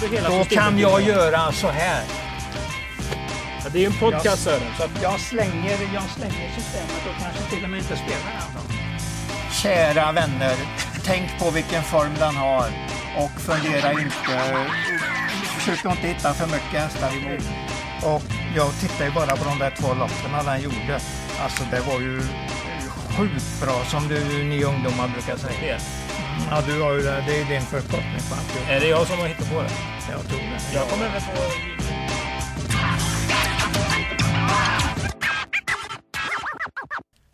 du hela Då systemet. kan jag göra så här. Ja, det är ju en podcast Sören. Så att jag slänger, jag slänger systemet och kanske till och med inte spelar den. Kära vänner, tänk på vilken form den har och fundera inte. Försök inte hitta för mycket hästar emot. Och jag tittar ju bara på de där två loppen den gjorde. Alltså det var ju sjukt bra som du, ni ungdomar brukar säga. Det. Ja, du har ju det. Det är din förkortning på allt. Är det jag som har hittat på det? Jag tror det. Jag kommer väl på...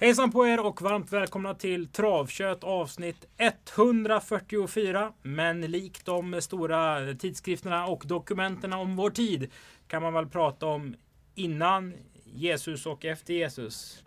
Hejsan på er och varmt välkomna till Travkött avsnitt 144. Men likt de stora tidskrifterna och dokumenten om vår tid kan man väl prata om innan Jesus och efter Jesus.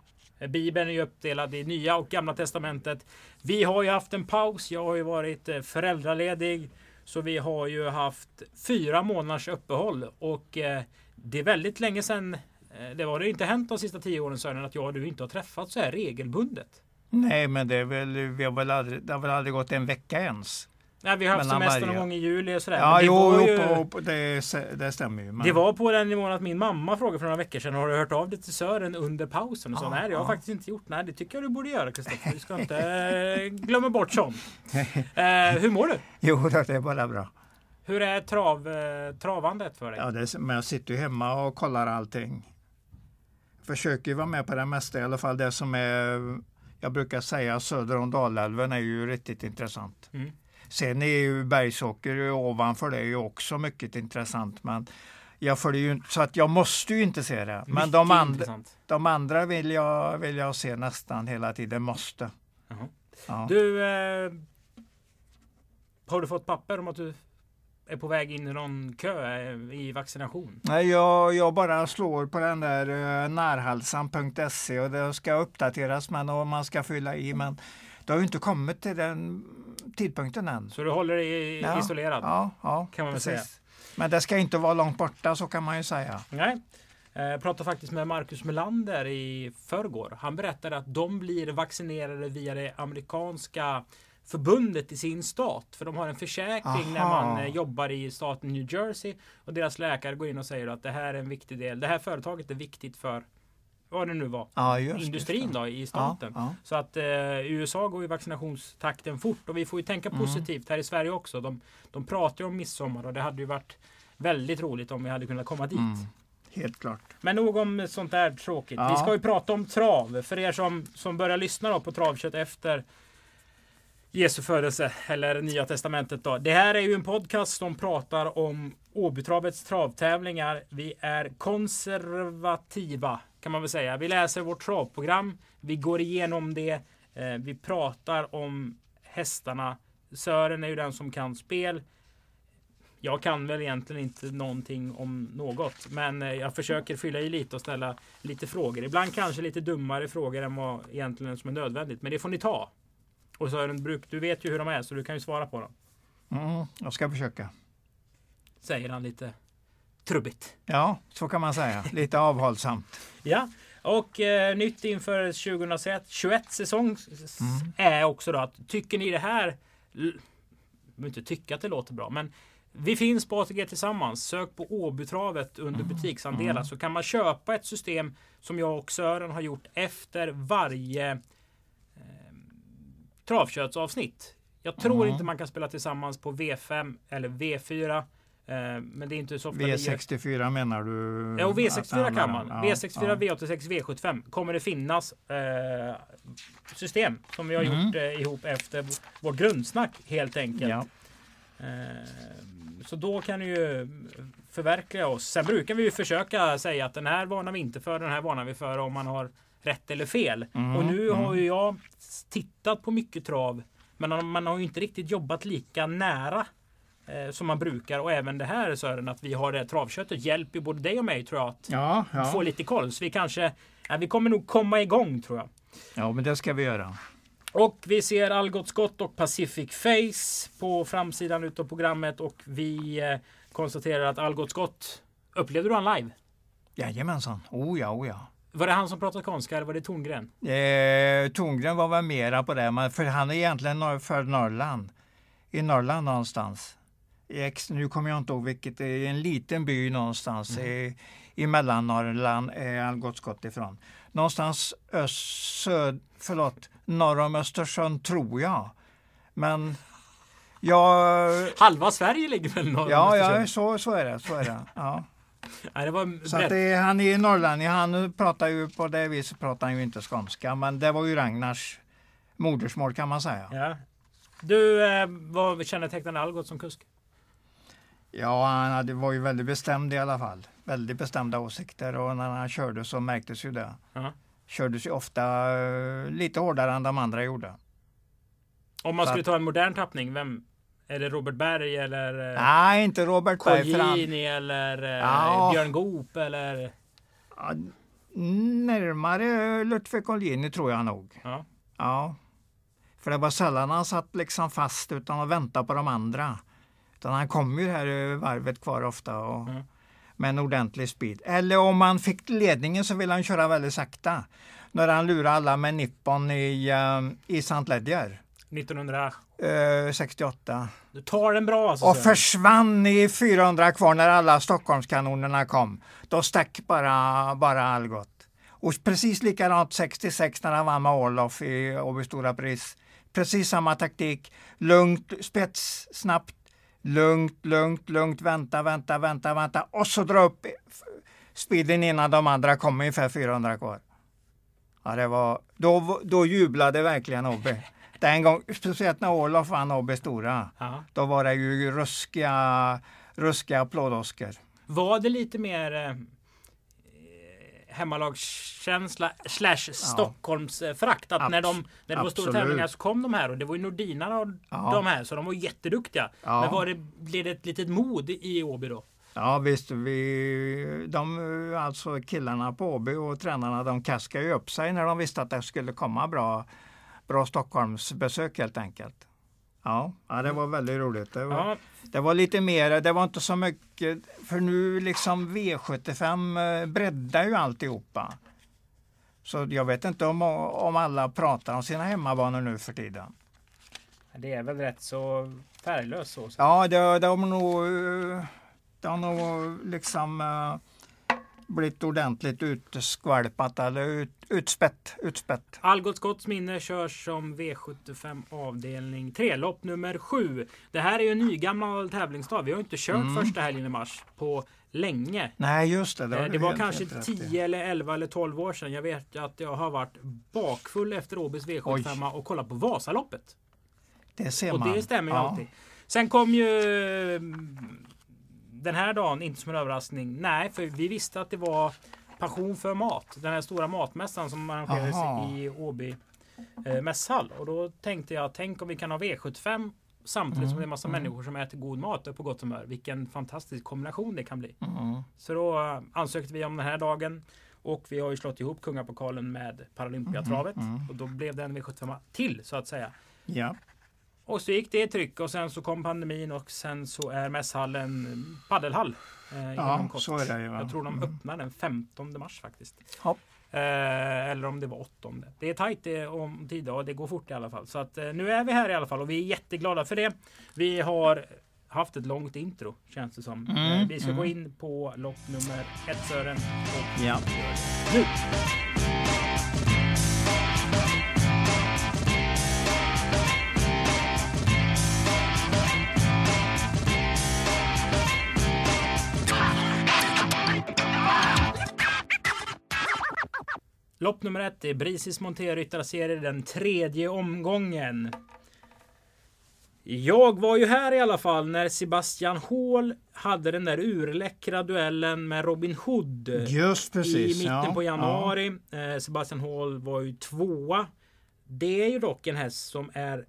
Bibeln är ju uppdelad i Nya och Gamla Testamentet. Vi har ju haft en paus. Jag har ju varit eh, föräldraledig. Så vi har ju haft fyra månaders uppehåll och eh, det är väldigt länge sedan. Eh, det har det inte hänt de sista tio åren Sören att jag och du inte har träffats så här regelbundet. Nej, men det, är väl, vi har väl aldrig, det har väl aldrig gått en vecka ens. Nej, vi har haft semester någon gång i juli och sådär. Ja, jo, ju, på, på, det, det stämmer ju. Men, det var på den nivån att min mamma frågade för några veckor sedan Har du hört av dig till Sören under pausen? Och så, Ja, nej, det har jag ja. faktiskt inte gjort. Nej, det tycker jag du borde göra Kristoffer. Du ska inte eh, glömma bort sånt. Eh, hur mår du? Jo, det är bara bra. Hur är trav, eh, travandet för dig? Ja, det, är- men jag sitter ju hemma och kollar allting. Försöker ju vara med på det mesta, i alla fall det som är, jag brukar säga söder om Dalälven är ju riktigt intressant. Mm. Sen är ju Bergsåker ovanför det är ju också mycket intressant. Men jag följer ju så att jag måste ju inte se det. Men de, and, de andra vill jag, vill jag se nästan hela tiden, måste. Jaha. Ja. Du, eh, har du fått papper om att du är på väg in i någon kö eh, i vaccination? Nej, jag, jag bara slår på den där uh, närhalsan.se och det ska uppdateras men, och man ska fylla i. Men det har ju inte kommit till den tidpunkten än. Så du håller dig Ja, isolerad? Ja, ja Kan man väl säga. Men det ska inte vara långt borta så kan man ju säga. Nej. Eh, Jag pratade faktiskt med Marcus Melander i förrgår. Han berättade att de blir vaccinerade via det amerikanska förbundet i sin stat. För de har en försäkring när Aha. man eh, jobbar i staten New Jersey. Och deras läkare går in och säger att det här är en viktig del. Det här företaget är viktigt för vad det nu var. Ja, just. Industrin då i staten. Ja, Så att eh, i USA går ju vaccinationstakten fort och vi får ju tänka Mm. positivt här i Sverige också. De, de pratar ju om midsommar och det hade ju varit väldigt roligt om vi hade kunnat komma dit. Mm. Helt klart. Men nog om sånt där tråkigt. Ja. Vi ska ju prata om trav. För er som, som börjar lyssna på Travkött efter Jesu födelse eller Nya Testamentet. Då. Det här är ju en podcast som pratar om Åbytravets travtävlingar. Vi är konservativa kan man väl säga. Vi läser vårt travprogram. Vi går igenom det. Eh, vi pratar om hästarna. Sören är ju den som kan spel. Jag kan väl egentligen inte någonting om något, men eh, jag försöker fylla i lite och ställa lite frågor. Ibland kanske lite dummare frågor än vad egentligen som är nödvändigt, men det får ni ta. Och Sören, du vet ju hur de är, så du kan ju svara på dem. Mm, jag ska försöka. Säger han lite trubbigt. Ja, så kan man säga. Lite avhållsamt. Ja, och eh, nytt inför 2021 säsong s- är också då att tycker ni det här inte tycka att det låter bra, men vi finns på ATG tillsammans. Sök på Åbytravet under butiksandelar så kan man köpa ett system som jag och Sören har gjort efter varje eh, travköttsavsnitt. Jag tror Mm. inte man kan spela tillsammans på V5 eller V4. Eh, men det är inte så ofta vi gör- V64 menar du? Ja, och att V64 det handlar kan man. Ja, V64, ja. V86, V75 kommer det finnas eh, system som vi har Mm. gjort eh, ihop efter vårt grundsnack helt enkelt. Ja. Eh, så då kan ni ju förverkliga oss. Sen brukar vi ju försöka säga att den här varnar vi inte för, den här varnar vi för om man har rätt eller fel. Mm, och nu har mm. ju jag tittat på mycket trav, men man har ju inte riktigt jobbat lika nära eh, som man brukar. Och även det här Sören, att vi har det här travköttet hjälper både dig och mig tror jag att Ja, få ja. lite koll. Så vi kanske, vi kommer nog komma igång tror jag. ja, men det ska vi göra. Och vi ser Algot Scott och Pacific Face på framsidan utav programmet och vi eh, konstaterar att Algot Scott Upplevde du han live? Jajamensan. Oh ja, oh ja. Var det han som pratade skånska eller var det Torngren? Eh, Torngren var väl mera på det, men för han är egentligen för Norrland. I Norrland någonstans. I X, nu kommer jag inte ihåg vilket, det är en liten by någonstans mm. i, i Mellannorrland är Algots gått ifrån. Någonstans öst, söd, förlåt, norr om Östersund tror jag. Men jag... Halva Sverige ligger väl norr om Ja, ja så, så är det. Så är det. Ja. Nej, så att det, han är norrlänning, han pratar ju på det viset pratar han ju inte skånska, men det var ju Ragnars modersmål kan man säga. Ja. Du, eh, vad kännetecknade Algot som kusk? Ja, han var ju väldigt bestämd i alla fall. Väldigt bestämda åsikter och när han körde så märktes ju det. Uh-huh. Kördes ju ofta uh, lite hårdare än de andra gjorde. Om man så skulle ta en modern tappning, vem? Är det Robert Berg eller? Uh, Nej, inte Robert Berg. Colgjini eller uh, ja. Björn Goop eller? Ja, närmare Lutfi Colgjini tror jag nog. Ja. ja. För det var sällan han satt liksom fast utan att vänta på de andra. Utan han kom ju här varvet kvar ofta och mm. med en ordentlig speed. Eller om han fick ledningen så ville han köra väldigt sakta. När han lurade alla med Nippon i, uh, i St. Ledger. 1968. Uh, du tar den bra alltså. Och försvann i 400 kvar när alla Stockholmskanonerna kom. Då stack bara, bara Algot. Och precis likadant 66 när han vann med Orloff i Åby Stora Pris. Precis samma taktik. Lugnt, spets, snabbt, lugnt, lugnt, lugnt, vänta, vänta, vänta, vänta och så dra upp speeden innan de andra kom ungefär 400 kvar. Ja, det var, då, då jublade verkligen Åby. Den gång, speciellt när Olof vann Åby Stora. Aha. Då var det ju ruskiga, ruskiga applådoskor. Var det lite mer eh, hemmalagskänsla slash Stockholmsfrakt. Att när, de, när det var stora tävlingar så kom de här och det var ju Nordinarna och de här så de var jätteduktiga. Men var det, blev det ett litet mod i Åby då? Ja visst, vi, de, alltså killarna på Åby och tränarna de kaskade ju upp sig när de visste att det skulle komma bra, bra Stockholmsbesök helt enkelt. Ja, ja det var väldigt roligt. Det var, ja. det var lite mer, det var inte så mycket, för nu liksom V75 eh, breddar ju alltihopa. Så jag vet inte om, om alla pratar om sina hemmabanor nu för tiden. Det är väl rätt så färglöst så. Ja, det, har nog, har nog liksom eh, blivit ordentligt utskvalpat eller ut, utspätt. utspätt. Algot Scotts minne körs som V75 avdelning 3, lopp nummer 7. Det här är ju en nygammal tävlingsdag. Vi har inte kört mm. första helgen i mars på länge. Nej, just det. Det, var, det var kanske 10 eller 11 eller 12 år sedan. Jag vet att jag har varit bakfull efter Åbys V75 Oj. och kollat på Vasaloppet. Det ser man. Och det stämmer ju ja. alltid. Sen kom ju den här dagen inte som en överraskning. Nej, för vi visste att det var Passion för mat. Den här stora matmässan som arrangerades Aha. i Åby eh, mässhall. Och då tänkte jag, tänk om vi kan ha V75 samtidigt mm. som det är massa mm. människor som äter god mat och på gott humör. Vilken fantastisk kombination det kan bli. Mm. Så då eh, ansökte vi om den här dagen. Och vi har ju slått ihop Kungapokalen med Paralympiatravet. Mm. mm. Och då blev det en V75 till så att säga. Ja. Och så gick det i tryck och sen så kom pandemin och sen så är mässhallen paddelhall. Eh, ja, så är det ju. Jag tror de mm. öppnar den 15 mars faktiskt. Eh, eller om det var 8. Det är tajt det, om tid och det går fort i alla fall. Så att eh, nu är vi här i alla fall och vi är jätteglada för det. Vi har haft ett långt intro känns det som. Mm, eh, vi ska mm. gå in på lopp nummer ett Sören. Och ja. Nu! Lopp nummer ett är Brisis Monterryttarserie, den tredje omgången. Jag var ju här i alla fall när Sebastian Hall hade den där urläckra duellen med Robin Hood. Just precis. I mitten ja, på januari. Ja. Eh, Sebastian Hall var ju tvåa. Det är ju dock en häst som är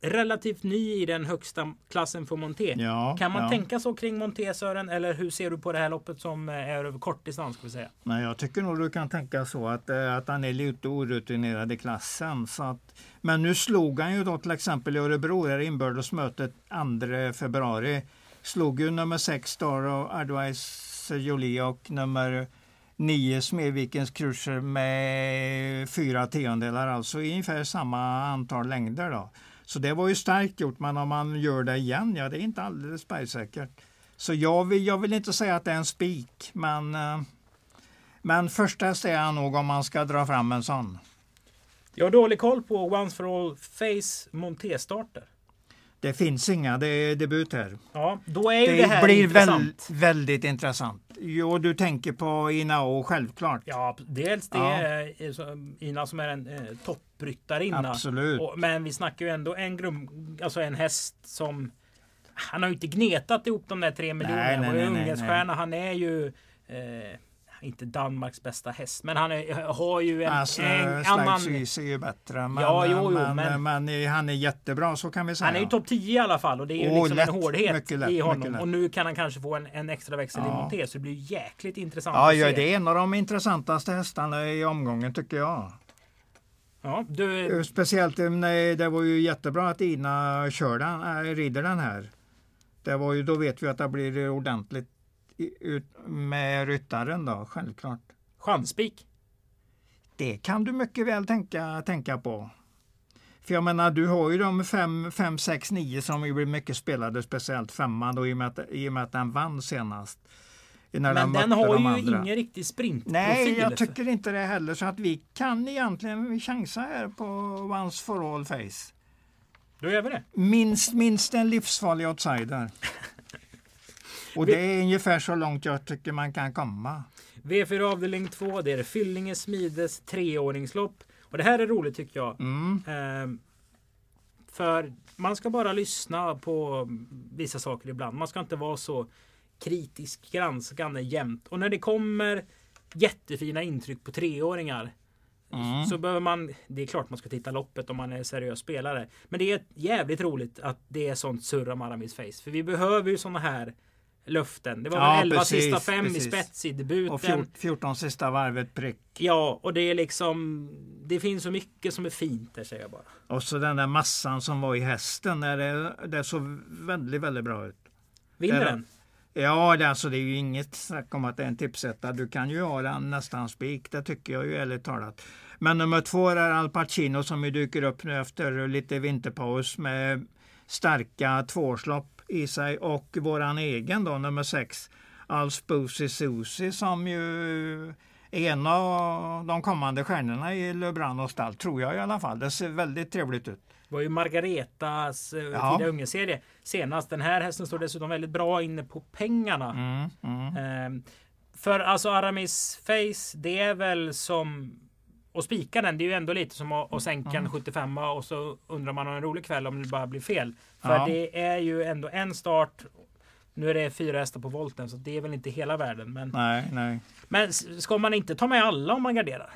relativt ny i den högsta klassen för Monté. Ja, kan man ja. tänka så kring Monté Sören? Eller hur ser du på det här loppet som är över kort distans? Ska vi säga? Nej, jag tycker nog du kan tänka så att, eh, att han är lite orutinerad i klassen. Så att, men nu slog han ju då till exempel i Örebro, där inbördesmötet 2 februari. Slog ju nummer 6 Star och Advice Jolie och nummer 9 Smedvikens Cruiser med fyra tiondelar, alltså ungefär samma antal längder. Då. Så det var ju starkt gjort, men om man gör det igen, ja det är inte alldeles bergsäkert. Så jag vill, jag vill inte säga att det är en spik, men, eh, men första är nog om man ska dra fram en sån. Jag har dålig koll på Once for All Face Monté-starter. Det finns inga, det är debut här. Ja, då är ju det, Det här blir intressant. väl, väldigt intressant. Jo, du tänker på Inao självklart. Ja, dels det Ja. är så- Ina som är en eh, toppryttarinna. Absolut. Och, men vi snackar ju ändå en, grum, alltså en häst som Han har ju inte gnetat ihop de där tre miljonerna. Han ju unghäststjärna. Han är ju eh, inte Danmarks bästa häst, men han är, har ju en, Alltså, en annan... Är ju bättre. Men, Ja, jo, jo, men, men- men han är jättebra, så kan vi säga. Han är ju topp 10 i alla fall och det är ju Åh, liksom lätt. en hårdhet lätt, i honom. Och nu kan han kanske få en, en extra växel i Ja. monté så det blir jäkligt intressant Ja, att ja, se. det är en av de intressantaste hästarna i omgången tycker jag. Ja, du, Speciellt, eh, nej, det var ju jättebra att Ina kör den, rider den här. Det var ju, då vet vi att det blir ordentligt i- ut med ryttaren då, självklart. chanspik. Det kan du mycket väl tänka, tänka på. För jag menar, du har ju de 5, 6, 9 som ju blir mycket spelade, speciellt femman då i och med att, i och med att den vann senast. När Men den mötte har de ju andra. ingen riktig sprintprofil. Nej, jag tycker inte det heller. Så att vi kan egentligen chansa här på Once for all face. Då gör vi det. Minst, minst en livsfarlig outsider. Och det är ungefär så långt jag tycker man kan komma. V4 avdelning 2, det är Fyllinge Smides treåringslopp. Och det här är roligt tycker jag. Mm. Ehm, för man ska bara lyssna på vissa saker ibland. Man ska inte vara så kritisk granskande jämt. Och när det kommer jättefina intryck på treåringar Mm. så behöver man, det är klart man ska titta loppet om man är seriös spelare. Men det är jävligt roligt att det är sånt surr om Aramis face. För vi behöver ju såna här löften. Det var Ja, väl 11 precis, sista fem precis. i spets i debuten. Och 14, 14 sista varvet prick. Ja, och det är liksom Det finns så mycket som är fint där säger jag bara. Och så den där massan som var i hästen. Där det, det såg väldigt, väldigt bra ut. Vinner den? Ja, det, alltså, det är ju inget snack om att det är en tipsetta. Du kan ju ha den nästan spik, det tycker jag ju ärligt talat. Men nummer två är Al Pacino som ju dyker upp nu efter lite vinterpaus med starka tvåårslopp i sig och våran egen då, nummer sex, Alf Boosie Susie som ju är en av de kommande stjärnorna i Lebrun och stall, tror jag i alla fall. Det ser väldigt trevligt ut. Det var ju Margaretas eh, Ja. Fida Unge-serie senast. Den här hästen står dessutom väldigt bra inne på pengarna. Mm, mm. Ehm, för alltså Aramis Face, det är väl som att spika den. Det är ju ändå lite som att, att sänka en 75 och så undrar man om en rolig kväll om det bara blir fel. För Ja. det är ju ändå en start. Nu är det fyra hästar på volten så det är väl inte hela världen. Men, Nej, nej. men ska man inte ta med alla om man garderar?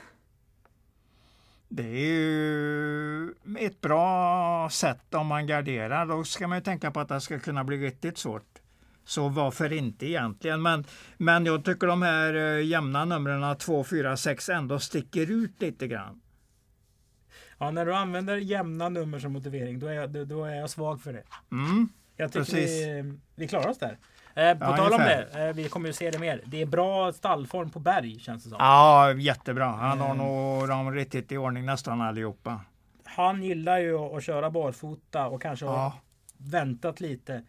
Det är ju ett bra sätt om man garderar. Då ska man ju tänka på att det ska kunna bli riktigt svårt. Så varför inte egentligen? Men, men jag tycker de här eh, jämna numren 2, 4, 6 ändå sticker ut lite grann. Ja, när du använder jämna nummer som motivering, då är jag, då- är jag svag för det. Mm. Jag tycker Precis. vi, vi klarar oss där. Eh, på Ja, tal om ungefär. det, eh, vi kommer ju se det mer. Det är bra stallform på Berg känns det som. Ja, jättebra. Han har Mm. nog dem riktigt i ordning nästan allihopa. Han gillar ju att, köra barfota och kanske har Ja, väntat lite.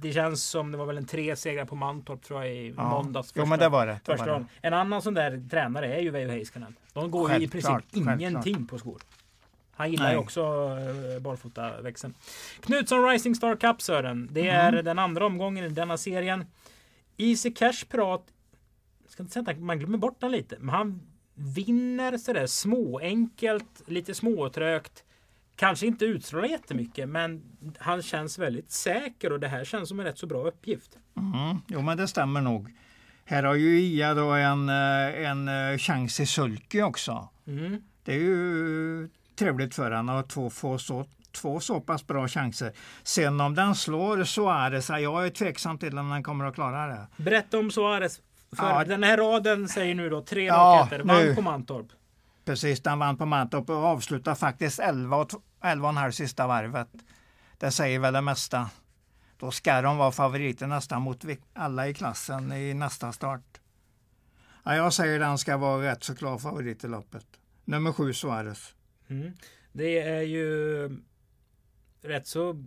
Det känns som det var väl en tre segrar på Mantorp tror jag i ja. måndags. Jo, men det var det. det, första var det. En annan sån där tränare är ju Veijo Heiskanen. De går ju i princip Självklart, ingenting på skor. Han gillar ju också uh, barfotaväxeln. Knutsson Rising Star Cup Sören. Det är Mm. den andra omgången i denna serien. Easy Cash Pirat. Jag ska inte säga att man glömmer bort den lite. Men han vinner sådär småenkelt, lite småtrögt. Kanske inte utstrålar jättemycket men han känns väldigt säker och det här känns som en rätt så bra uppgift. Mm, jo, men det stämmer nog. Här har ju Ia då en, eh, en eh, chans i sulky också. Mm. Det är ju trevligt för honom att två, få så, två så pass bra chanser. Sen om den slår Suarez, ja, jag är tveksam till om den kommer att klara det. Berätta om Suarez. För Ja. den här raden säger nu då tre Ja. Vann nu. på Mantorp. Precis, den vann på Mantorp och avslutade faktiskt 11 och t- 11,5 sista varvet. Det säger väl det mesta. Då ska de vara favoriter nästan mot alla i klassen i nästa start. Ja, jag säger den ska vara rätt så klar favorit i loppet. Nummer sju Suarez. Mm. Det är ju rätt så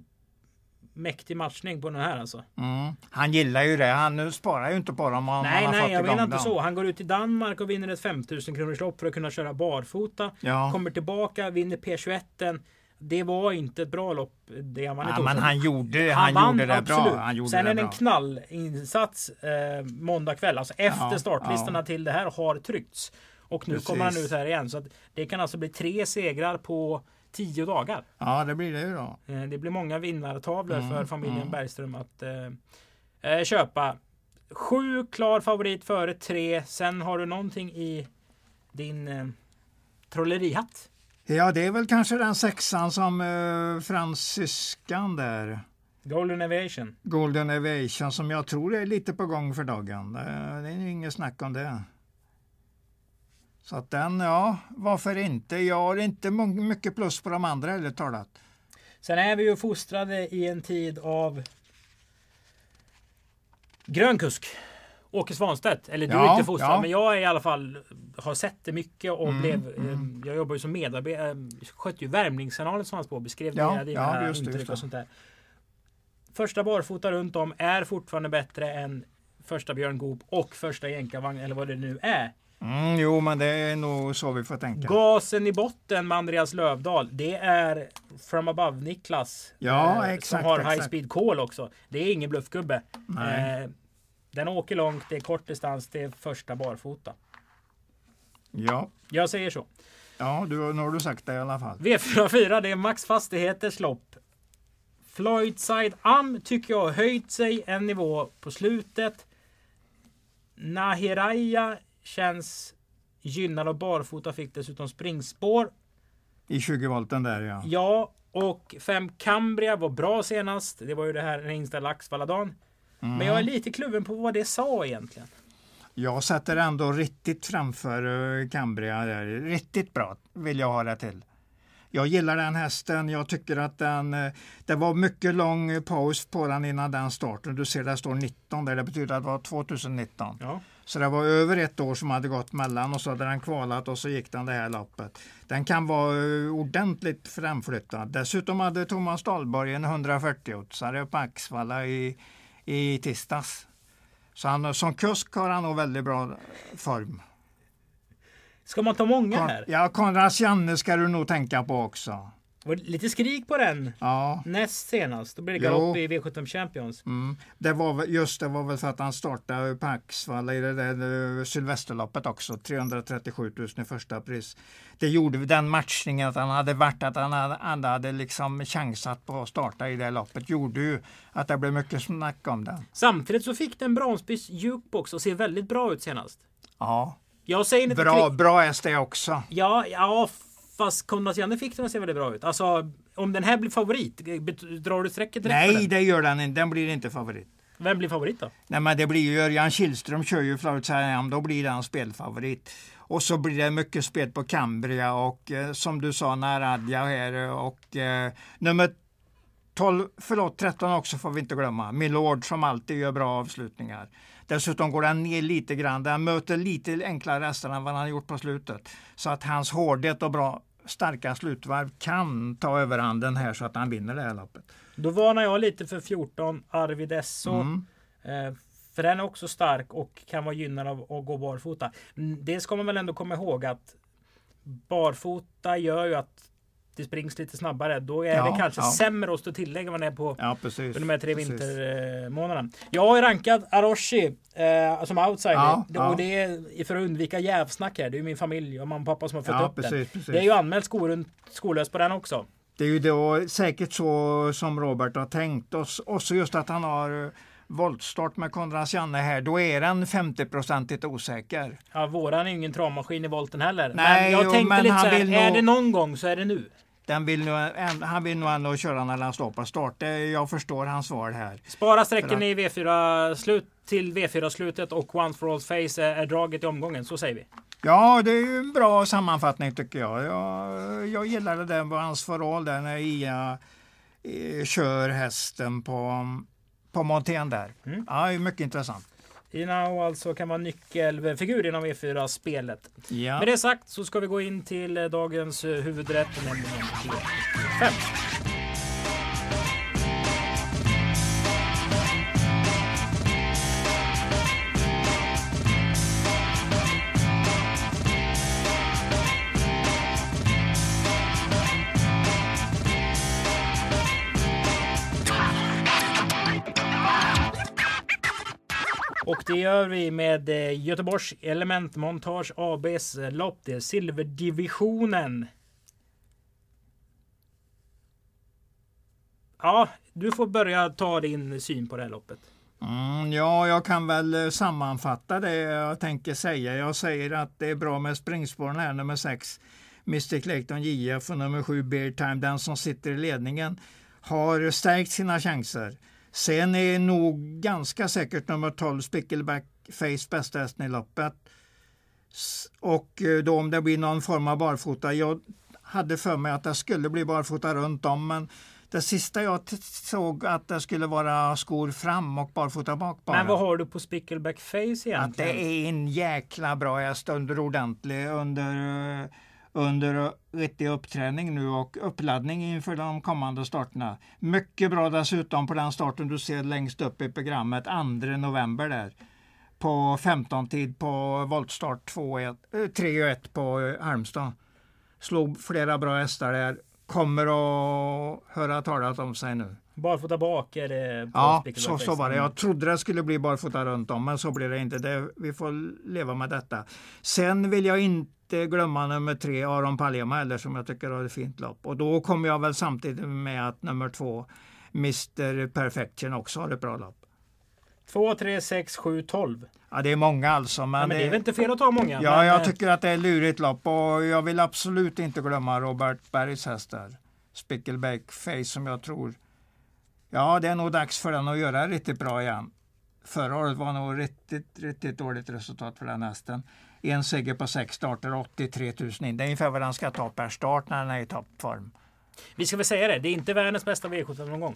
mäktig matchning på den här alltså. Mm. Han gillar ju det. Han sparar ju inte på dem om nej, han nej, har fått jag menar inte dem. så. Han går ut i Danmark och vinner ett 5000 kronors lopp för att kunna köra barfota. Ja. Kommer tillbaka, vinner P21. Det var inte ett bra lopp. Det han i Ja, men han gjorde, han vann, gjorde det absolut. bra. Han gjorde Sen det är det en knallinsats eh, måndag kväll. Alltså efter Ja, startlistorna ja. till det här har tryckts. Och nu Precis. kommer han ut här igen. Så det kan alltså bli tre segrar på tio dagar. Ja, det blir det ju då. Eh, Det blir många vinnartavlor Mm, för familjen mm. Bergström att eh, eh, köpa. Sju klar favorit före tre. Sen har du någonting i din eh, trollerihatt. Ja, det är väl kanske den sexan som eh, fransyskan där. Golden Aviation. Golden Aviation som jag tror är lite på gång för dagen. Eh, Det är ju inget snack om det. Så att den, ja, varför inte? Jag har inte mycket plus på de andra eller talat. Sen är vi ju fostrade i en tid av grön kusk. Åke Svanstedt. Eller du är Ja, inte fostrad, ja. men jag är i alla fall har sett det mycket och Mm, blev. eh, mm. Jag jobbar ju som medarbetare. eh, Skötte ju Värmningskanalen som fanns på. Beskrev Ja, dina, ja, just det, just det. och sånt där. Första barfota runt om är fortfarande bättre än första Björn Goop och första jänkarvagn eller vad det nu är. Mm, jo, men det är nog så vi får tänka. Gasen i botten med Andreas Lövdahl. Det är From Above Niklas. Ja, eh, exakt, Som har exakt. High Speed Call också. Det är ingen bluffgubbe. Nej. Eh, den åker långt, det är kort distans, det är första barfota. Ja, Jag säger så. ja du, nu har du sagt det i alla fall. V44, det är Max Fastigheters lopp. Floydside Am tycker jag har höjt sig en nivå på slutet. Nahiraya känns gynnad av barfota, fick dessutom springspår. I 20 volten där ja. Ja, och 5 Cambria var bra senast. Det var ju det här den inställda Axvalladagen. Mm. Men jag är lite kluven på vad det sa egentligen. Jag sätter ändå riktigt framför uh, Cambria. Där. Riktigt bra vill jag ha det till. Jag gillar den hästen. Jag tycker att den... eh, Det var mycket lång eh, paus på den innan den starten. Du ser det står 19 där. Det betyder att det var 2019. Ja. Så det var över ett år som hade gått mellan och så hade den kvalat och så gick den det här loppet. Den kan vara eh, ordentligt framflyttad. Dessutom hade Thomas Dahlborg en 140-åtsare på Axvalla i, i tisdags. Så han, som kusk har han nog väldigt bra form. Ska man ta många Kon, här? ja, Konrads Janne ska du nog tänka på också. Det var lite skrik på den Ja, näst senast. Då blev det galopp i V75 Champions. mm. det var, väl- just det var väl för att han startade på Axvalla i det där Sylvesterloppet också. 337 000 i första pris. Det gjorde den matchningen att han hade varit att han hade, han hade liksom chansat på att starta i det loppet gjorde ju att det blev mycket snack om den. Samtidigt så fick den bronsbys jukebox och ser väldigt bra ut senast. Ja, Jag säger inte bra, bra häst det också. Ja, ja, fast Konrads Janne fick den att se väldigt bra ut. Alltså, om den här blir favorit, drar du strecket direkt Nej, den? det gör den inte. Den blir inte favorit. Vem blir favorit då? Nej, men det blir ju Örjan Kihlström kör ju Florida då blir den spelfavorit. Och så blir det mycket spel på Cambria och eh, som du sa Naradja här eh, och eh, nummer 12, förlåt 13 också får vi inte glömma. Milord som alltid gör bra avslutningar. Dessutom går den ner lite grann. Den möter lite enklare hästar än vad han har gjort på slutet. Så att hans hårdhet och bra starka slutvarv kan ta överhanden här så att han vinner det här loppet. Då varnar jag lite för 14 Arvid Esso. Mm. Eh, för den är också stark och kan vara gynnad av att gå barfota. Mm, Det ska man väl ändå komma ihåg att barfota gör ju att det springs lite snabbare. Då är Ja, det kanske ja. sämre att stå tillägg än vad det är på Ja, precis. de här tre Precis. vintermånaderna. Jag har rankat Aroshi eh, som outsider. Ja, Det-. Och det är för att undvika jävsnack här. Det är min familj och mamma och pappa som har fött upp den. precis, precis. Det är ju anmält skor, skolös på den också. Det är ju då säkert så som Robert har tänkt. Och, och så just att han har voltstart med Konrads Janne här. Då är den 50-procentigt osäker. Ja, våran är ju ingen travmaskin i volten heller. Nej, men jag jo, tänkte men lite han så här, är nog- det någon gång så är det nu. Den vill nog, en- han vill nog ändå köra när han står på start. Jag förstår hans svar här. Spara sträcken att- i V4 slut till V4-slutet och Once for all face är, draget i omgången. Så säger vi. Ja, det är ju en bra sammanfattning tycker jag. Jag, jag gillar det där med hans förråd där när Ia eh, kör hästen på, på montén där. Mm. Ja, mycket intressant. Inao alltså kan vara nyckelfigur inom V4-spelet. Ja. Med det sagt så ska vi gå in till eh, dagens eh, huvudrätt, nämligen T5. Och det gör vi med eh, Göteborgs Göteborgs Elementmontage ABs lopp. Det är Silverdivisionen. Ja, du får börja ta din syn på det här loppet. Mm, ja, jag kan väl eh, sammanfatta det jag tänker säga. Jag säger att det är bra med springspåren här, nummer 6, Mr Clayton JF och nummer 7, Beer Time, den som sitter i ledningen, har stärkt sina chanser. Sen är nog ganska säkert nummer 12 Spickleback Face bästa hästen i loppet. Och eh, då om det blir någon form av barfota. Jag hade för mig att det skulle bli barfota runt om men det sista jag såg att det skulle vara skor fram och barfota bak bara. Men vad har du på Spickleback Face egentligen? Att det är en jäkla bra häst under ordentlig under eh, under riktig uppträning nu och uppladdning inför de kommande starterna. Mycket bra dessutom på den starten du ser längst upp i programmet 2 november där. På 15 tid på voltstart 3 1 på Halmstad. Slog flera bra hästar där. Kommer att höra talat om sig nu. Barfota bak är det? ja, så, så var det. Jag trodde det skulle bli barfota runt om, men så blir det inte. Det, vi får leva med detta. Sen vill jag inte inte glömma nummer tre, Aron Palema heller, som jag tycker har ett fint lopp. Och då kommer jag väl samtidigt med att nummer två, Mr Perfection, också har ett bra lopp. 2, 3, 6, 7, 12. Ja, det är många alltså. Men, ja, men det är väl inte fel att ta många? Ja, men... jag eh, tycker att det är lurigt lopp och jag vill absolut inte glömma Robert Bergs hästar. Spickleback Face som jag tror, ja det är nog dags för den att göra riktigt bra igen. Förra året var nog riktigt, riktigt dåligt resultat för den hästen. En seger på sex starter, 83 000 in. Det är ungefär vad han ska ta per start när han är i toppform. Vi ska väl säga det, det är inte världens bästa V75 någon gång.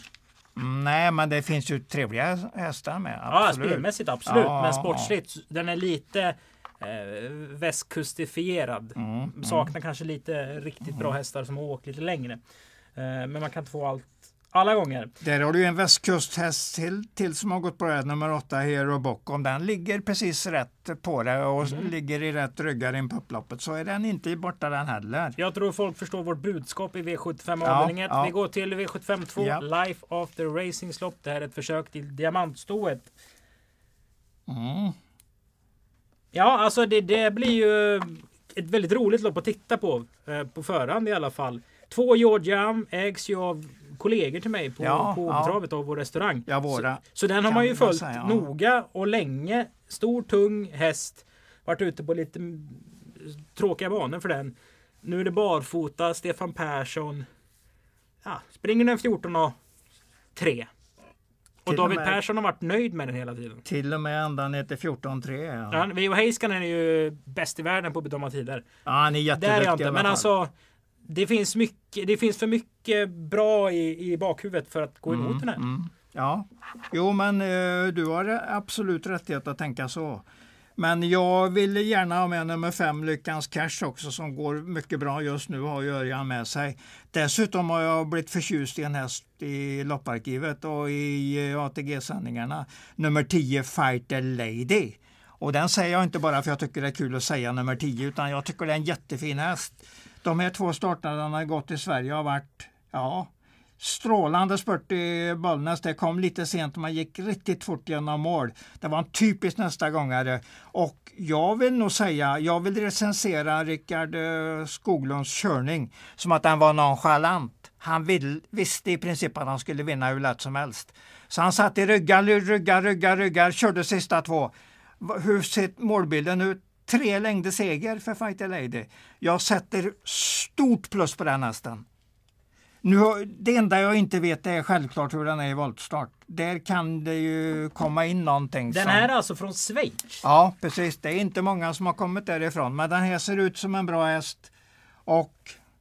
Mm, nej, men det finns ju trevliga hästar med. Absolut. Ja, spelmässigt absolut. Ja, men sportsligt, ja. den är lite eh, västkustifierad. Mm, mm. Saknar mm. kanske lite riktigt bra hästar som har åkt lite längre. Eh, men man kan inte få allt alla gånger. Där har du en västkusthäst till, till som har gått bra, nummer åtta Hero Bock. Om den ligger precis rätt på det och mm. ligger i rätt ryggar i upploppet så är den inte borta den heller. Jag tror folk förstår vårt budskap i V75 avdelning 1. Ja. Vi går till V75 2, ja. Life After Racing lopp. Det här är ett försök till diamantstoet. Mm. Ja, alltså det, det blir ju ett väldigt roligt lopp att titta på. Eh, på förhand i alla fall. Två Georgia ägs ju av kollegor till mig på, ja, på ja. av vår restaurang. Ja, våra. Så, så den har man ju följt säga, ja. noga och länge. Stor, tung häst. Varit ute på lite tråkiga banor för den. Nu är det barfota, Stefan Persson. Ja, springer den 14 och 3. Och till David och med, Persson har varit nöjd med den hela tiden. Till och med ända ner till 14-3. Ja. Ja, Veijo Heiskanen är ju bäst i världen på att bedöma tider. Ja, han är jätteduktig Där är inte, Men alltså det finns, mycket, det finns för mycket bra i, i bakhuvudet för att gå emot mm, den här. Mm. Ja, jo men eh, du har absolut rättighet att tänka så. Men jag vill gärna ha med nummer fem, Lyckans Cash också, som går mycket bra just nu, har Örjan med sig. Dessutom har jag blivit förtjust i en häst i lopparkivet och i eh, ATG-sändningarna. Nummer 10, Fighter Lady. Och den säger jag inte bara för jag tycker det är kul att säga nummer 10, utan jag tycker det är en jättefin häst. De här två starterna har gått i Sverige har varit ja, strålande spurt i Bollnäs. Det kom lite sent man gick riktigt fort genom mål. Det var en typisk nästa gångare. Och jag vill nog säga, jag vill recensera Rickard eh, Skoglunds körning som att den var nonchalant. Han vill, visste i princip att han skulle vinna hur lätt som helst. Så han satt i ryggar, ryggar, ryggar, ryggar, körde sista två. Hur ser målbilden ut? Tre längder seger för Fighter Lady. Jag sätter stort plus på den hästen. Nu, det enda jag inte vet är självklart hur den är i voltstart. Där kan det ju komma in någonting. Den som... är alltså från Schweiz? Ja, precis. Det är inte många som har kommit därifrån. Men den här ser ut som en bra häst. Och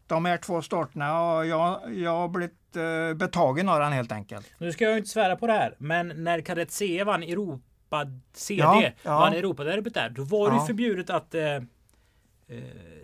de här två starterna, jag, jag har blivit eh, betagen av den helt enkelt. Nu ska jag inte svära på det här, men när Kadett C vann Europa CD. Ja, Ja, ja. Europaderbyt där. Då var det Ja. ju förbjudet att eh, eh,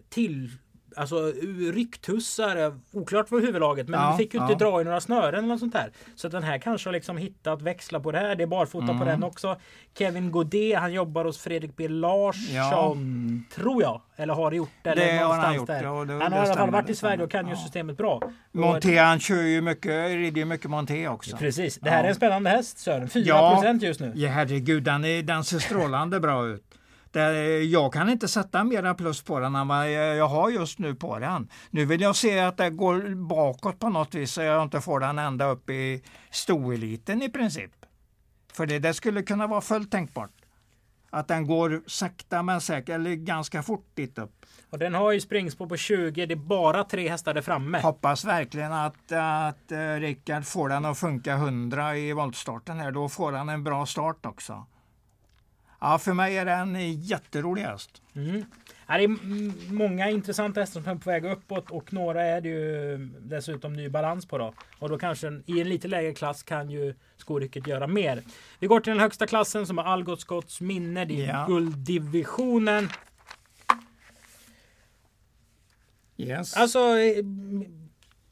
till Alltså rycktussar, oklart vad huvudlaget men Ja, de fick ju inte ja. dra i några snören eller något sånt där. Så den här kanske har liksom hittat växla på det här. Det är barfota Mm. på den också. Kevin Godet, han jobbar hos Fredrik B Larsson, tror jag. Eller har gjort det. eller Det har han någonstans gjort, där. ja, det- han har i alla fall varit i Sverige och kan ju Ja. systemet bra. Monté han kör ju mycket, rider ju mycket Monté också. Precis. Det här Ja. är en spännande häst Sören. 4 Ja. just nu. Ja, herregud, den, är, den ser strålande bra ut. Det, jag kan inte sätta mera plus på den än vad jag har just nu på den. Nu vill jag se att det går bakåt på något vis så jag inte får den ända upp i stoeliten i princip. För det, det skulle kunna vara fullt tänkbart. Att den går sakta men säkert, eller ganska fort dit upp. Och den har ju springspår på 20. Det är bara tre hästar där framme. Hoppas verkligen att, att uh, Rickard får den att funka 100 i voltstarten här. Då får han en bra start också. Ja, för mig är det en jätterolig häst. Mm. Det är många intressanta hästar som är på väg uppåt och några är det ju dessutom ny balans på. Då. Och då kanske en, i en lite lägre klass kan ju skorycket göra mer. Vi går till den högsta klassen som är Algot Scotts minne. Det är Ja. gulddivisionen. Yes. Alltså eh,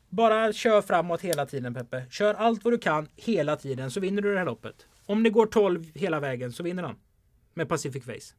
bara kör framåt hela tiden Peppe. Kör allt vad du kan hela tiden så vinner du det här loppet. Om det går 12 hela vägen så vinner han. Med Pacific Face.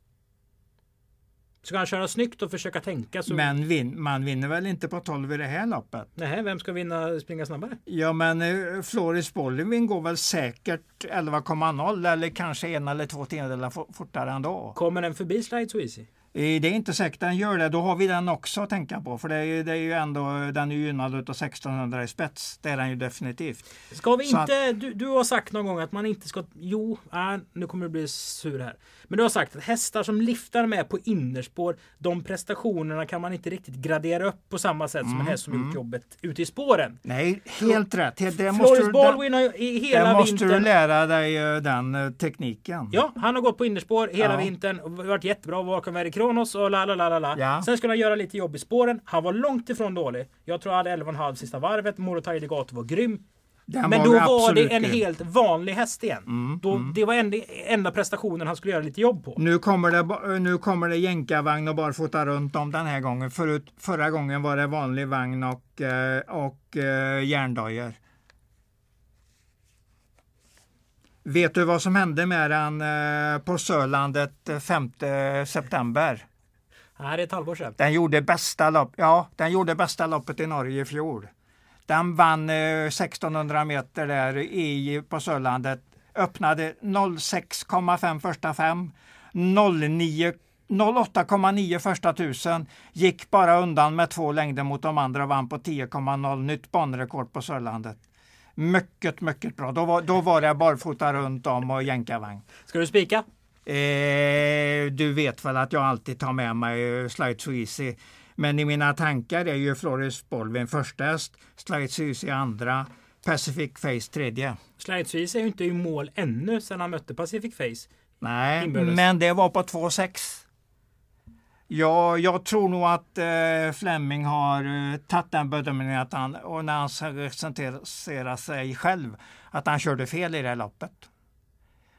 Ska han köra snyggt och försöka tänka så... Men vin, man vinner väl inte på 12 i det här loppet? Nej, vem ska vinna springa snabbare? Ja, men eh, Floris Bollivin går väl säkert 11,0 eller kanske en eller två tiondelar fo- fortare ändå. Kommer den förbi Slide So Easy? Eh, Det är inte säkert den gör det. Då har vi den också att tänka på. För det är, ju- det är ju ändå, den är ju gynnad utav 1600 i spets. Det är den ju definitivt. Ska vi inte... Du, du har sagt någon gång att man inte ska... Jo, äh, nu kommer du bli sur här. Men du har sagt att hästar som liftar med på innerspår, de prestationerna kan man inte riktigt gradera upp på samma sätt som en häst som gjort jobbet ute i spåren. Nej, helt rätt. Det måste, Floris du- Baldwin har i det hela måste du vintern... lära dig eh, den eh, tekniken. Ja, han har gått på innerspår hela Ja. vintern och varit jättebra bakom Very Kronos och la la la la la. Ja. Sen skulle han göra lite jobb i spåren. Han var långt ifrån dålig. Jag tror han hade 11,5 sista varvet. Morotai Degato var grym. Den Men var då var det en grym. helt vanlig häst igen. då, Det var enda, enda prestationen han skulle göra lite jobb på. Nu kommer det, ba- nu kommer det jänkarvagn och barfota runt om den här gången. Förut, förra gången var det vanlig vagn och, eh, och eh, järndojor. Vet du vad som hände med den eh, på Sörlandet eh, 5 september? Nej, det är ett halvår sedan. Den gjorde bästa, lopp, ja, den gjorde bästa loppet i Norge i fjol. Den vann eh, 1600 meter där i, på Sörlandet. Öppnade 06,5 första fem. 09 08,9 första tusen. Gick bara undan med två längder mot de andra och vann på 10,0. Nytt banrekord på Sörlandet. Mycket, mycket bra. Då var, då var det barfota runt om och jänkarvagn. Ska du spika? Eh, du vet väl att jag alltid tar med mig Slide So Easy. Men i mina tankar är ju Floris Bolvin första häst, Slide So Easy andra, Pacific Face tredje. Slidesvis är ju inte i mål ännu sedan han mötte Pacific Face. Nej, Inbördes. men det var på 2,6. Ja, jag tror nog att eh, Fleming har eh, tagit den bedömningen att han, och när han representerar sig själv, att han körde fel i det här loppet.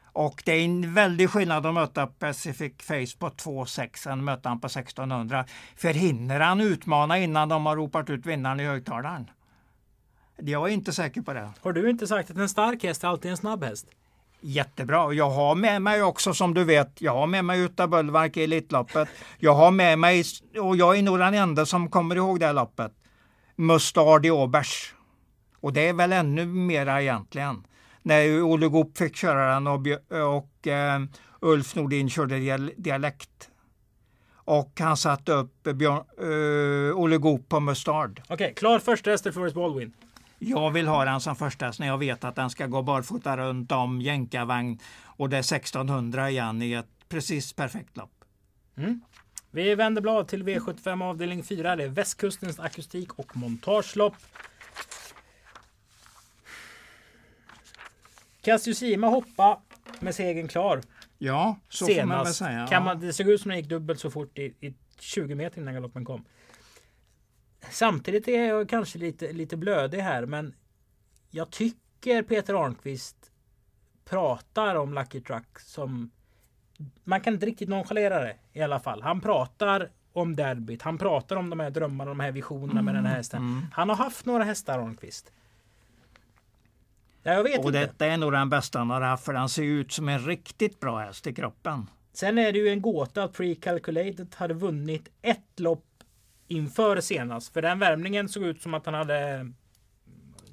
Och det är en väldig skillnad att möta Pacific Face på 2,6 än möta han på 1600. För hinner han utmana innan de har ropat ut vinnaren i högtalaren? Jag är inte säker på det. Har du inte sagt att en stark häst är alltid en snabb häst? Jättebra. Jag har med mig också som du vet, jag har med mig Utta Bullmark i Elitloppet. Jag har med mig, och jag är nog den enda som kommer ihåg det här loppet, Mustard i Åbergs. Och det är väl ännu mera egentligen. När Olle Goop fick köra den och, och eh, Ulf Nordin körde dialekt. Och han satte upp Björn, eh, Olle Goop på Mustard. Okej, klar första häst till Forrest Baldwin. Jag vill ha den som första häst när jag vet att den ska gå barfota runt om jänkarvagn och det är 1600 igen i ett precis perfekt lopp. Vi vänder blad till V75 avdelning 4. Det är västkustens akustik och montagelopp. Cassiusima hoppa med segern klar Ja, så får man väl senast. säga. Kan man, det såg ut som den gick dubbelt så fort i, i 20 meter innan galoppen kom. Samtidigt är jag kanske lite, lite blödig här men jag tycker Peter Arnqvist pratar om Lucky Truck som man kan inte riktigt nonchalera det i alla fall. Han pratar om derbyt. Han pratar om de här drömmarna, de här visionerna mm, med den här hästen. Mm. Han har haft några hästar Holmqvist. Ja, jag vet och inte. detta är nog den bästa han har haft för han ser ut som en riktigt bra häst i kroppen. Sen är det ju en gåta att Precalculated hade vunnit ett lopp inför senast. För den värmningen såg ut som att han hade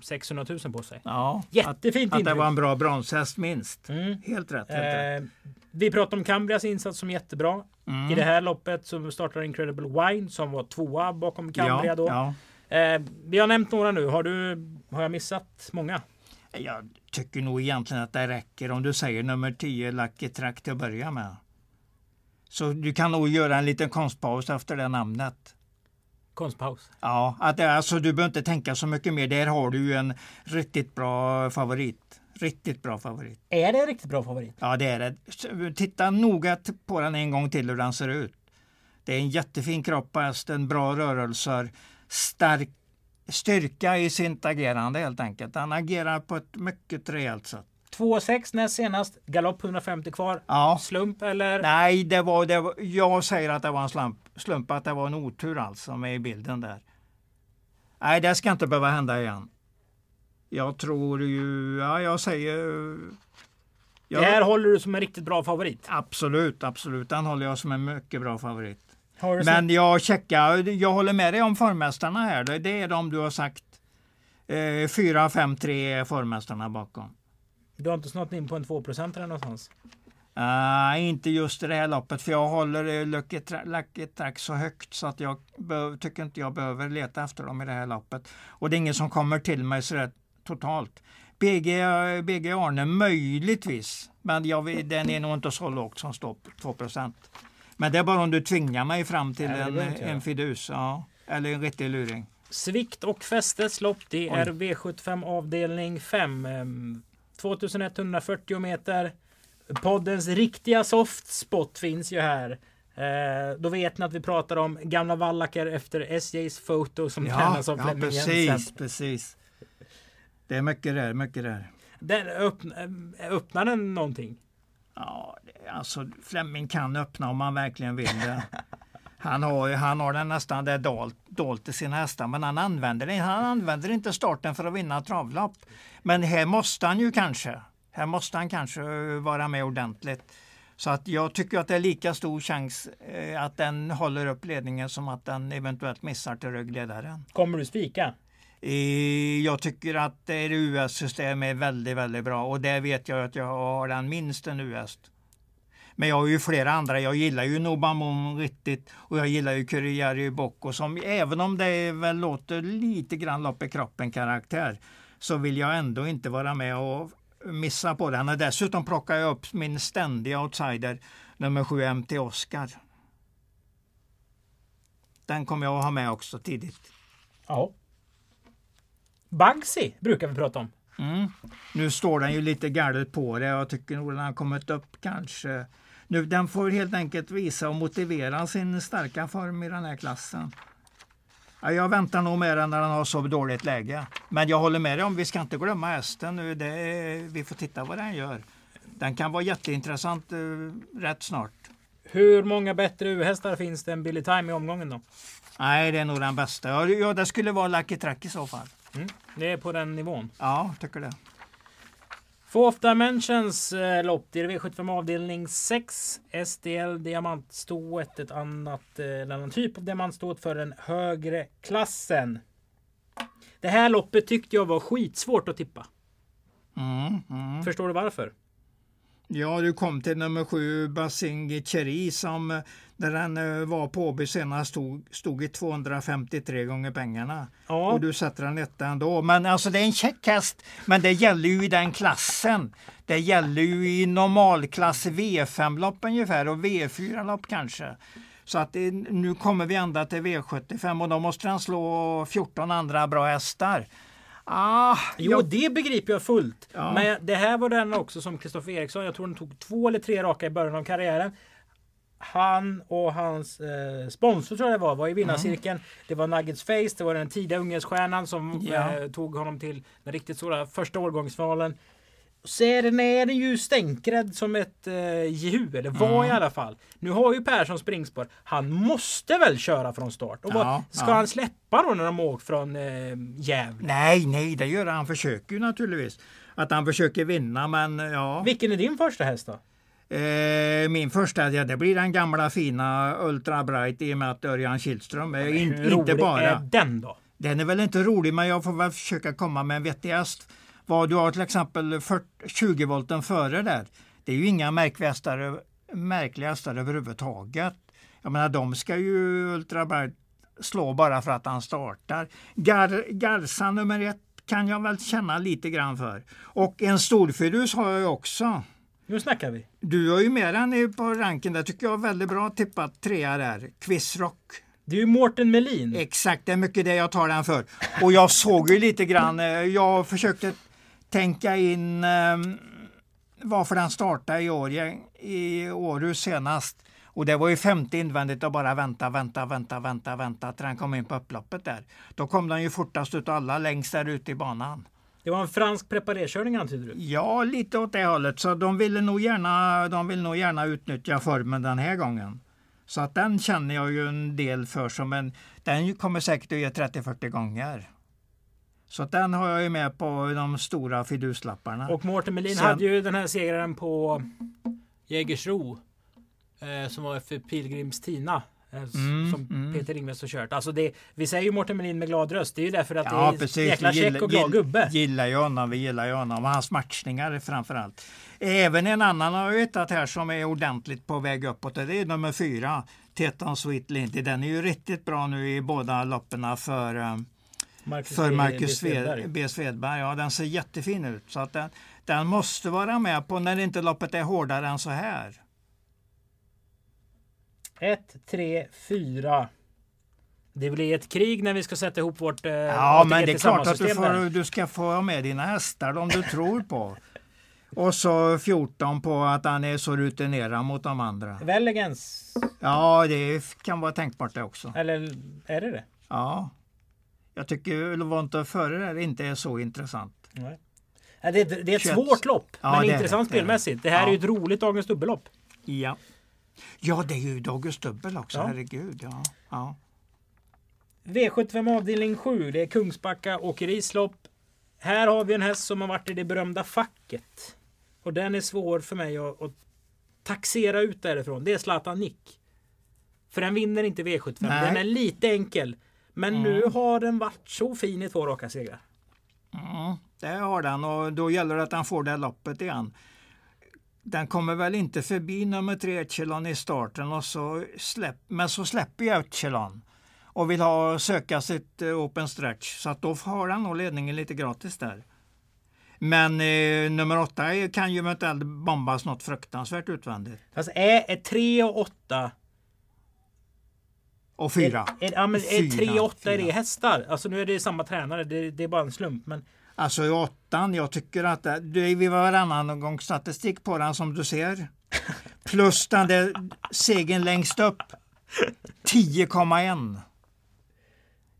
600 000 på sig. Ja, Jättefint att, att det var en bra bronshäst minst. Mm. Helt rätt. Helt eh, rätt. Vi pratar om Cambrias insats som jättebra. Mm. I det här loppet så startar Incredible Wine som var tvåa bakom Cambria ja, då. Ja. Eh, vi har nämnt några nu. Har, du, har jag missat många? Jag tycker nog egentligen att det räcker om du säger nummer 10 Lucky Track till att börja med. Så du kan nog göra en liten konstpaus efter det namnet. Konstpaus? Ja, att det, alltså, du behöver inte tänka så mycket mer. Där har du ju en riktigt bra favorit. Riktigt bra favorit. Är det en riktigt bra favorit? Ja, det är det. Titta noga på den en gång till hur den ser ut. Det är en jättefin kropp på hästen, bra rörelser, stark styrka i sitt agerande helt enkelt. Han agerar på ett mycket rejält sätt. 2,6 näst senast. Galopp 150 kvar. Ja. Slump eller? Nej, det var, det var, jag säger att det var en slump, slump, att det var en otur alltså med i bilden där. Nej, det ska inte behöva hända igen. Jag tror ju, ja jag säger... Jag, det här håller du som en riktigt bra favorit? Absolut, absolut. Den håller jag som en mycket bra favorit. Men jag checkar, jag håller med dig om formmästarna här. Det är de du har sagt. 4, 5, 3 är formmästarna bakom. Du har inte snart in på en 2% eller någonstans? Uh, inte just i det här loppet för jag håller Lucky, Lucky Track så högt så att jag tycker inte jag behöver leta efter dem i det här loppet. Och det är ingen som kommer till mig så totalt. BG, BG Arne möjligtvis, men jag, den är nog inte så lågt som står på 2 Men det är bara om du tvingar mig fram till Nej, en, en fidus ja, eller en riktig luring. Svikt och fästes lopp. Det är V75 avdelning 5. 2140 meter. Poddens riktiga soft spot finns ju här. Eh, då vet ni att vi pratar om gamla vallacker efter SJs foto som ja, tränas av ja, Flemming precis, Jensen. precis. Det är mycket där, mycket där. Den öppna, öppnar den någonting? Ja, alltså Flemming kan öppna om han verkligen vill det. Han har, han har den nästan det dolt, dolt i sina hästar, men han använder, det. han använder inte starten för att vinna travlopp. Men här måste han ju kanske. Här måste han kanske vara med ordentligt. Så att jag tycker att det är lika stor chans eh, att den håller upp ledningen som att den eventuellt missar till ryggledaren. Kommer du spika? Jag tycker att US-system är väldigt, väldigt bra och där vet jag att jag har den minst en US. Men jag har ju flera andra. Jag gillar ju Nobamon riktigt och jag gillar ju Kurriari Bocco som även om det väl låter lite grann lopp i kroppen karaktär så vill jag ändå inte vara med och missa på den. Och dessutom plockar jag upp min ständiga outsider nummer 7 MT Oscar. Den kommer jag att ha med också tidigt. Ja. Bugsy brukar vi prata om. Mm. Nu står den ju lite galet på det. Jag tycker nog den har kommit upp kanske nu, den får helt enkelt visa och motivera sin starka form i den här klassen. Ja, jag väntar nog med den när den har så dåligt läge. Men jag håller med dig om, vi ska inte glömma hästen nu. Det är, vi får titta vad den gör. Den kan vara jätteintressant uh, rätt snart. Hur många bättre U-hästar finns det än Billy Time i omgången då? Nej, det är nog den bästa. Ja, det skulle vara Lucky Track i så fall. Mm, det är på den nivån? Ja, tycker det. Fourth Dimensions eh, lopp. Det är V75 avdelning 6. SDL diamantstået. Ett annat, eh, en annan typ av diamantstået för den högre klassen. Det här loppet tyckte jag var skitsvårt att tippa. Mm, mm. Förstår du varför? Ja, du kom till nummer sju, Basing Cheri, som eh, där den eh, var på Åby senast stod, stod i 253 gånger pengarna. Ja. Och du sätter den etta ändå. Men alltså det är en check häst, men det gäller ju i den klassen. Det gäller ju i normalklass V5-lopp ungefär och V4-lopp kanske. Så att det, nu kommer vi ända till V75 och då måste den slå 14 andra bra hästar. Ah, jo, jag... det begriper jag fullt. Ja. Men det här var den också som Kristoffer Eriksson. Jag tror den tog två eller tre raka i början av karriären. Han och hans eh, sponsor tror jag det var, var i vinnarcirkeln. Mm. Det var Nuggets Face, det var den tidiga Ungernstjärnan som ja. eh, tog honom till den riktigt stora första årgångsfinalen. Så är den, ju stänkrädd som ett eh, jehu, eller var i alla fall. Nu har ju Persson springspår. Han måste väl köra från start? Och Ja, ska ja. han släppa då när de åker från eh, Gävle? Nej, nej, det gör han. Han försöker ju naturligtvis. Att han försöker vinna, men ja. Vilken är din första häst då? Eh, min första, ja, det blir den gamla fina Ultra Bright i och med att Örjan Kihlström är in, Hur inte rolig bara. är den då? Den är väl inte rolig, men jag får väl försöka komma med en vettig häst. Vad du har till exempel 40, 20 volten före där. Det är ju inga märkliga hästar, överhuvudtaget. Jag menar, de ska ju Ultra Bright slå bara för att han startar. Gar, Garza nummer ett kan jag väl känna lite grann för. Och en storfidus har jag ju också. Nu snackar vi. Du har ju med den på ranken. Det tycker jag är väldigt bra tippat trea där. Quizrock. Det är ju Mårten Melin. Exakt, det är mycket det jag tar den för. Och jag såg ju lite grann, eh, jag försökte tänka in eh, varför den startade i, år, i Århus senast. Och det var ju femte invändigt och bara vänta, vänta, vänta, vänta, vänta till den kom in på upploppet där. Då kom den ju fortast ut alla längst där ute i banan. Det var en fransk preparerkörning antyder du? Ja, lite åt det hållet. Så de ville nog gärna, de vill nog gärna utnyttja formen den här gången. Så att den känner jag ju en del för som en, den kommer säkert att ge 30-40 gånger. Så att den har jag ju med på de stora fiduslapparna. Och Mårten Melin Sen- hade ju den här segraren på Jägersro. Eh, som var för Pilgrims Tina. Eh, Mm, som mm. Peter Ingves har kört. Alltså det, vi säger ju Mårten Melin med glad röst. Det är ju därför att det ja, är precis. jäkla check gillar- och glad gubbe. Gillar ju honom, vi gillar ju honom. Och hans matchningar framför allt. Även en annan har jag hittat här som är ordentligt på väg uppåt. Det är nummer fyra. Teton Sweet Lindy. Den är ju riktigt bra nu i båda loppen för eh, Marcus för Marcus B. Svedberg. B. Svedberg. Ja, den ser jättefin ut. Så att den, den måste vara med på när inte loppet är hårdare än så här. 1, 3, 4. Det blir ett krig när vi ska sätta ihop vårt eh, Ja, men det är klart att du, får, du ska få med dina hästar om du tror på. Och så 14 på att han är så rutinerad mot de andra. Velegans. Ja, det kan vara tänkbart det också. Eller är det det? Ja. Jag tycker Levante före där inte är så intressant. Nej. Det, det är ett 21. svårt lopp, Ja, men intressant det. spelmässigt. Det här Ja. är ju ett roligt dagens dubbellopp. Ja. Ja, det är ju Dagens Dubbel också. Ja. Herregud. Ja. Ja. V75 avdelning 7. Det är Kungsbacka åkerislopp. Här har vi en häst som har varit i det berömda facket. Och den är svår för mig att, att taxera ut därifrån. Det är Zlatan Nick. För den vinner inte V75. Nej. Den är lite enkel. Men nu har den varit så fin i två raka segrar. Mm, det har den och då gäller det att han får det loppet igen. Den kommer väl inte förbi nummer tre Echelon i starten och så släpp, men så släpper ju Echelon och vill ha, söka sitt eh, open stretch så att då har han nog ledningen lite gratis där. Men eh, nummer åtta kan ju eventuellt bombas något fruktansvärt utvändigt. Alltså är, är 3 och 8 Och fyra. Är, är, ja, men är Fyra, 3 och 8 är det hästar? Alltså nu är det samma tränare. Det, det är bara en slump. Men Alltså i åttan, jag tycker att det, det är vi varannan gång statistik på den som du ser. Plus den där segern längst upp. 10,1.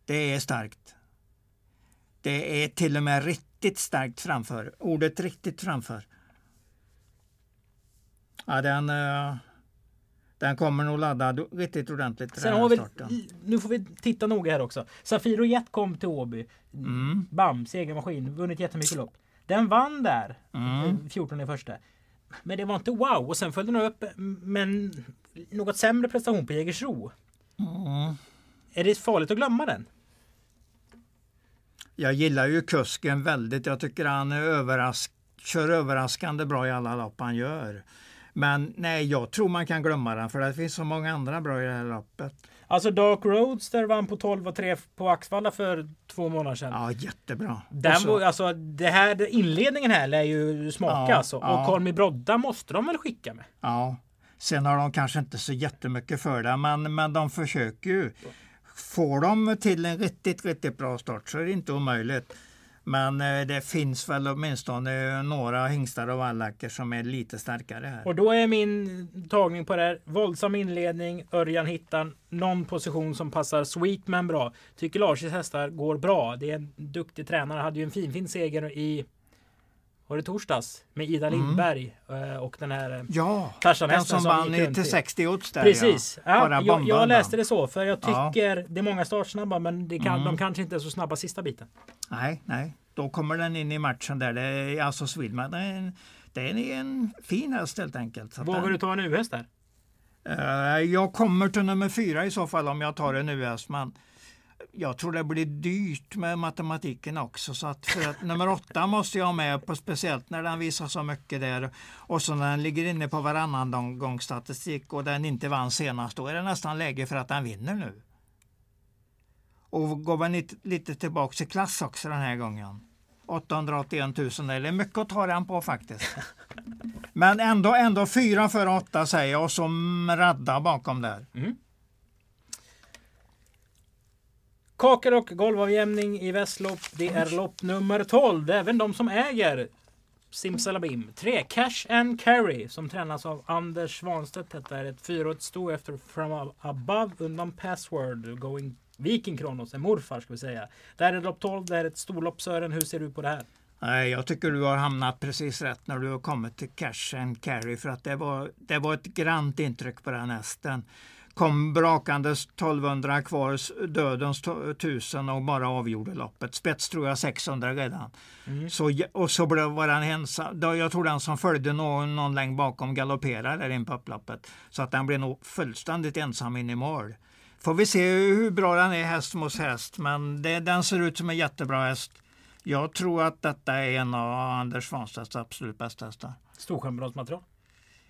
Det är starkt. Det är till och med riktigt starkt framför. Ordet riktigt framför. Ja, den, Uh den kommer nog ladda riktigt ordentligt Sen har vi, nu får vi titta noga här också. Safiro Jet kom till Åby. Mm. Bam, segermaskin. Vunnit jättemycket lopp. Den vann där. Mm. eh, 14 i första. Men det var inte wow. Och sen följde den upp med något sämre prestation på Jägersro. Mm. Är det farligt att glömma den? Jag gillar ju kusken väldigt. Jag tycker han är överrask kör överraskande bra i alla lopp han gör. Men nej, jag tror man kan glömma den för det finns så många andra bra i det här loppet. Alltså Dark Roadster vann på 12 och 3 på Axvalla för två månader sedan. Ja, jättebra. Den var, alltså, det här, inledningen här lär ju smaka Ja, alltså. Och ja. Brodda måste de väl skicka med? ja. Sen har de kanske inte så jättemycket för det, men, men de försöker ju. Får de till en riktigt, riktigt bra start så är det inte omöjligt. Men eh, det finns väl åtminstone några hingstar och vallacker som är lite starkare här. Och då är min tagning på det här. Våldsam inledning. Örjan hittar någon position som passar Sweetman bra. Tycker Lars hästar går bra. Det är en duktig tränare. Hade ju en fin fin seger i Var det torsdags? Med Ida Mm. Lindberg eh, och den här eh, Ja, Tarzan den som vann till i. 60 odds där Precis. ja. Ja, jag, jag läste det så för jag Ja. tycker det är många startsnabba men kan, Mm. de kanske inte är så snabba sista biten. Nej, nej. Då kommer den in i matchen där. Det är alltså Swedman. Det är en, det är en fin häst helt enkelt. Så Vågar den, du ta en U-häst där? Eh, jag kommer till nummer fyra i så fall om jag tar en US. Men jag tror det blir dyrt med matematiken också. Så att för att nummer åtta måste jag ha med på speciellt när den visar så mycket där. Och så när den ligger inne på varannan gång statistik och den inte vann senast. Då är det nästan läge för att den vinner nu. Och går man lite, lite tillbaka i klass också den här gången. 881 000, det är mycket att ta den på faktiskt. Men ändå, ändå fyra för åtta säger jag och så radda bakom där. Kakel och golvavjämning i Västlopp. Det är lopp nummer 12. Även de som äger Simsalabim. 3. Cash and Carry som tränas av Anders Svanstedt. Detta är ett fyraårigt sto efter From Above undan Password. Going Viking Kronos, en morfar ska vi säga. Det här är lopp 12. Det här är ett storlopp. Sören, hur ser du på det här? Nej, jag tycker du har hamnat precis rätt när du har kommit till Cash and Carry för att det var, det var ett grant intryck på den hästen. Kom brakandes 1200 kvar, dödens to- 1000 och bara avgjorde loppet. Spets tror jag 600 redan. Så, j- och så blev var den ensam. Jag tror den som följde någon, någon längd bakom galopperade in på upploppet. Så att den blev nog fullständigt ensam in i mål. Får vi se hur bra den är häst mot häst, men det, den ser ut som en jättebra häst. Jag tror att detta är en av Anders Svanstedts absolut bästa hästar. Storstjärnebrottsmaterial.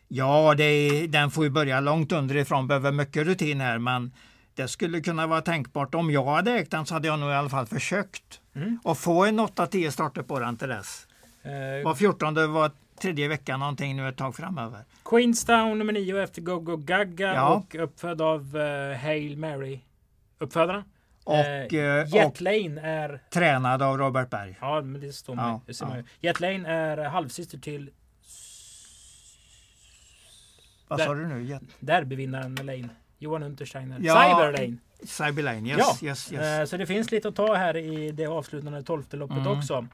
Ja, är, den får ju börja långt underifrån, behöver mycket rutin här, men det skulle kunna vara tänkbart. Om jag hade ägt den så hade jag nog i alla fall försökt Mm. att få en 8-10 starter på den till dess. Eh, Var 14 var tredje veckan någonting nu ett tag framöver. Queenstown nummer 9 efter Go Go Gaga Ja. och uppfödd av uh, Hail Mary. Uppfödarna. Och, Eh, eh, Jet Lane är tränad av Robert Berg. Ja, men det står Ja, det ser ja. man ju. Jet Lane är halvsyster till Vad sa du nu? Jet- derbyvinnaren Lane. Johan Untersteiner. Ja. Cyber Lane. Cyberlane, yes, ja, yes, yes. eh, så det finns lite att ta här i det avslutande tolfte loppet Mm. också.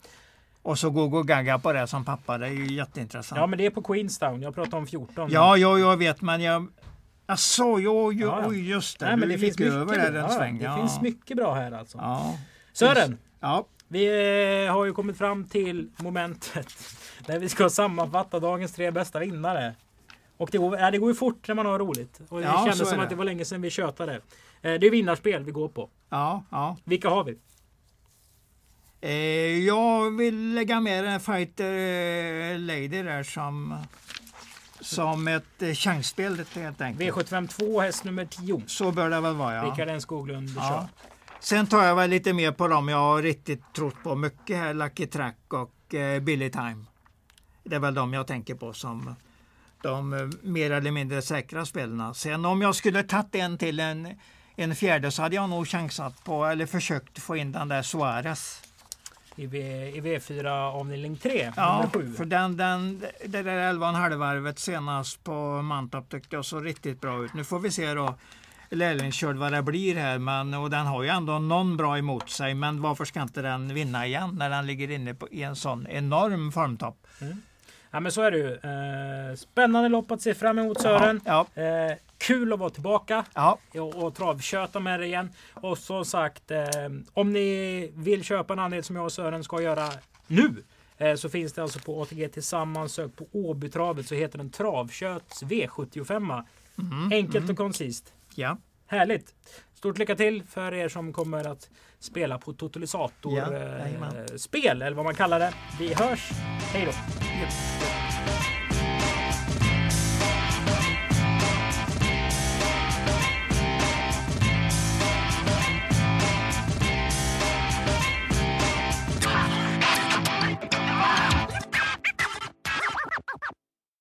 Och så Gogo Gaga på det som pappa, det är ju jätteintressant. Ja, men det är på Queenstown. Jag pratar om 14. Ja, ja, jag vet, men jag... Asså, jo, jo, Ja, ja. just det. Nej, men det finns mycket, över där en ja, sväng. det ja. finns mycket bra här alltså. Ja. Sören, ja, vi eh, har ju kommit fram till momentet där vi ska sammanfatta dagens tre bästa vinnare. Och det går, det går ju fort när man har roligt. Och det Ja, kändes som det. att det var länge sedan vi tjötade. Eh, det är vinnarspel vi går på. ja, ja. Vilka har vi? Eh, jag vill lägga med den Fighter eh, Lady där som, som ett eh, chansspel helt enkelt. V75 2, häst nummer 10. Så bör det väl vara, ja. Rickard N Skoglund Ja. kör. Sen tar jag väl lite mer på dem jag har riktigt trott på mycket här. Lucky Track och eh, Billy Time. Det är väl de jag tänker på som de eh, mer eller mindre säkra spelarna. Sen om jag skulle tagit en till en, en fjärde så hade jag nog chansat på eller försökt få in den där Suarez. I, v, I V4 avdelning 3, Ja, nummer 7. för den, den, det där 11,5 varvet senast på Mantorp tyckte jag såg riktigt bra ut. Nu får vi se då lärlingskörd vad det blir här. Men, och den har ju ändå någon bra emot sig. Men varför ska inte den vinna igen när den ligger inne på, i en sån enorm formtopp? Ja men så är det ju. Eh, spännande lopp att se fram emot Sören. Ja, Eh, kul att vara tillbaka ja, och, och travköta med det igen. Och som sagt, eh, om ni vill köpa en andel som jag och Sören ska göra nu. Eh, så finns det alltså på ATG Tillsammans. Sök på Åbytravet så heter den Travköts V75. mm, Enkelt och koncist. ja. Härligt! Stort lycka till för er som kommer att spela på totalisator Ja, eh, spel eller vad man kallar det. Vi hörs. Hej då!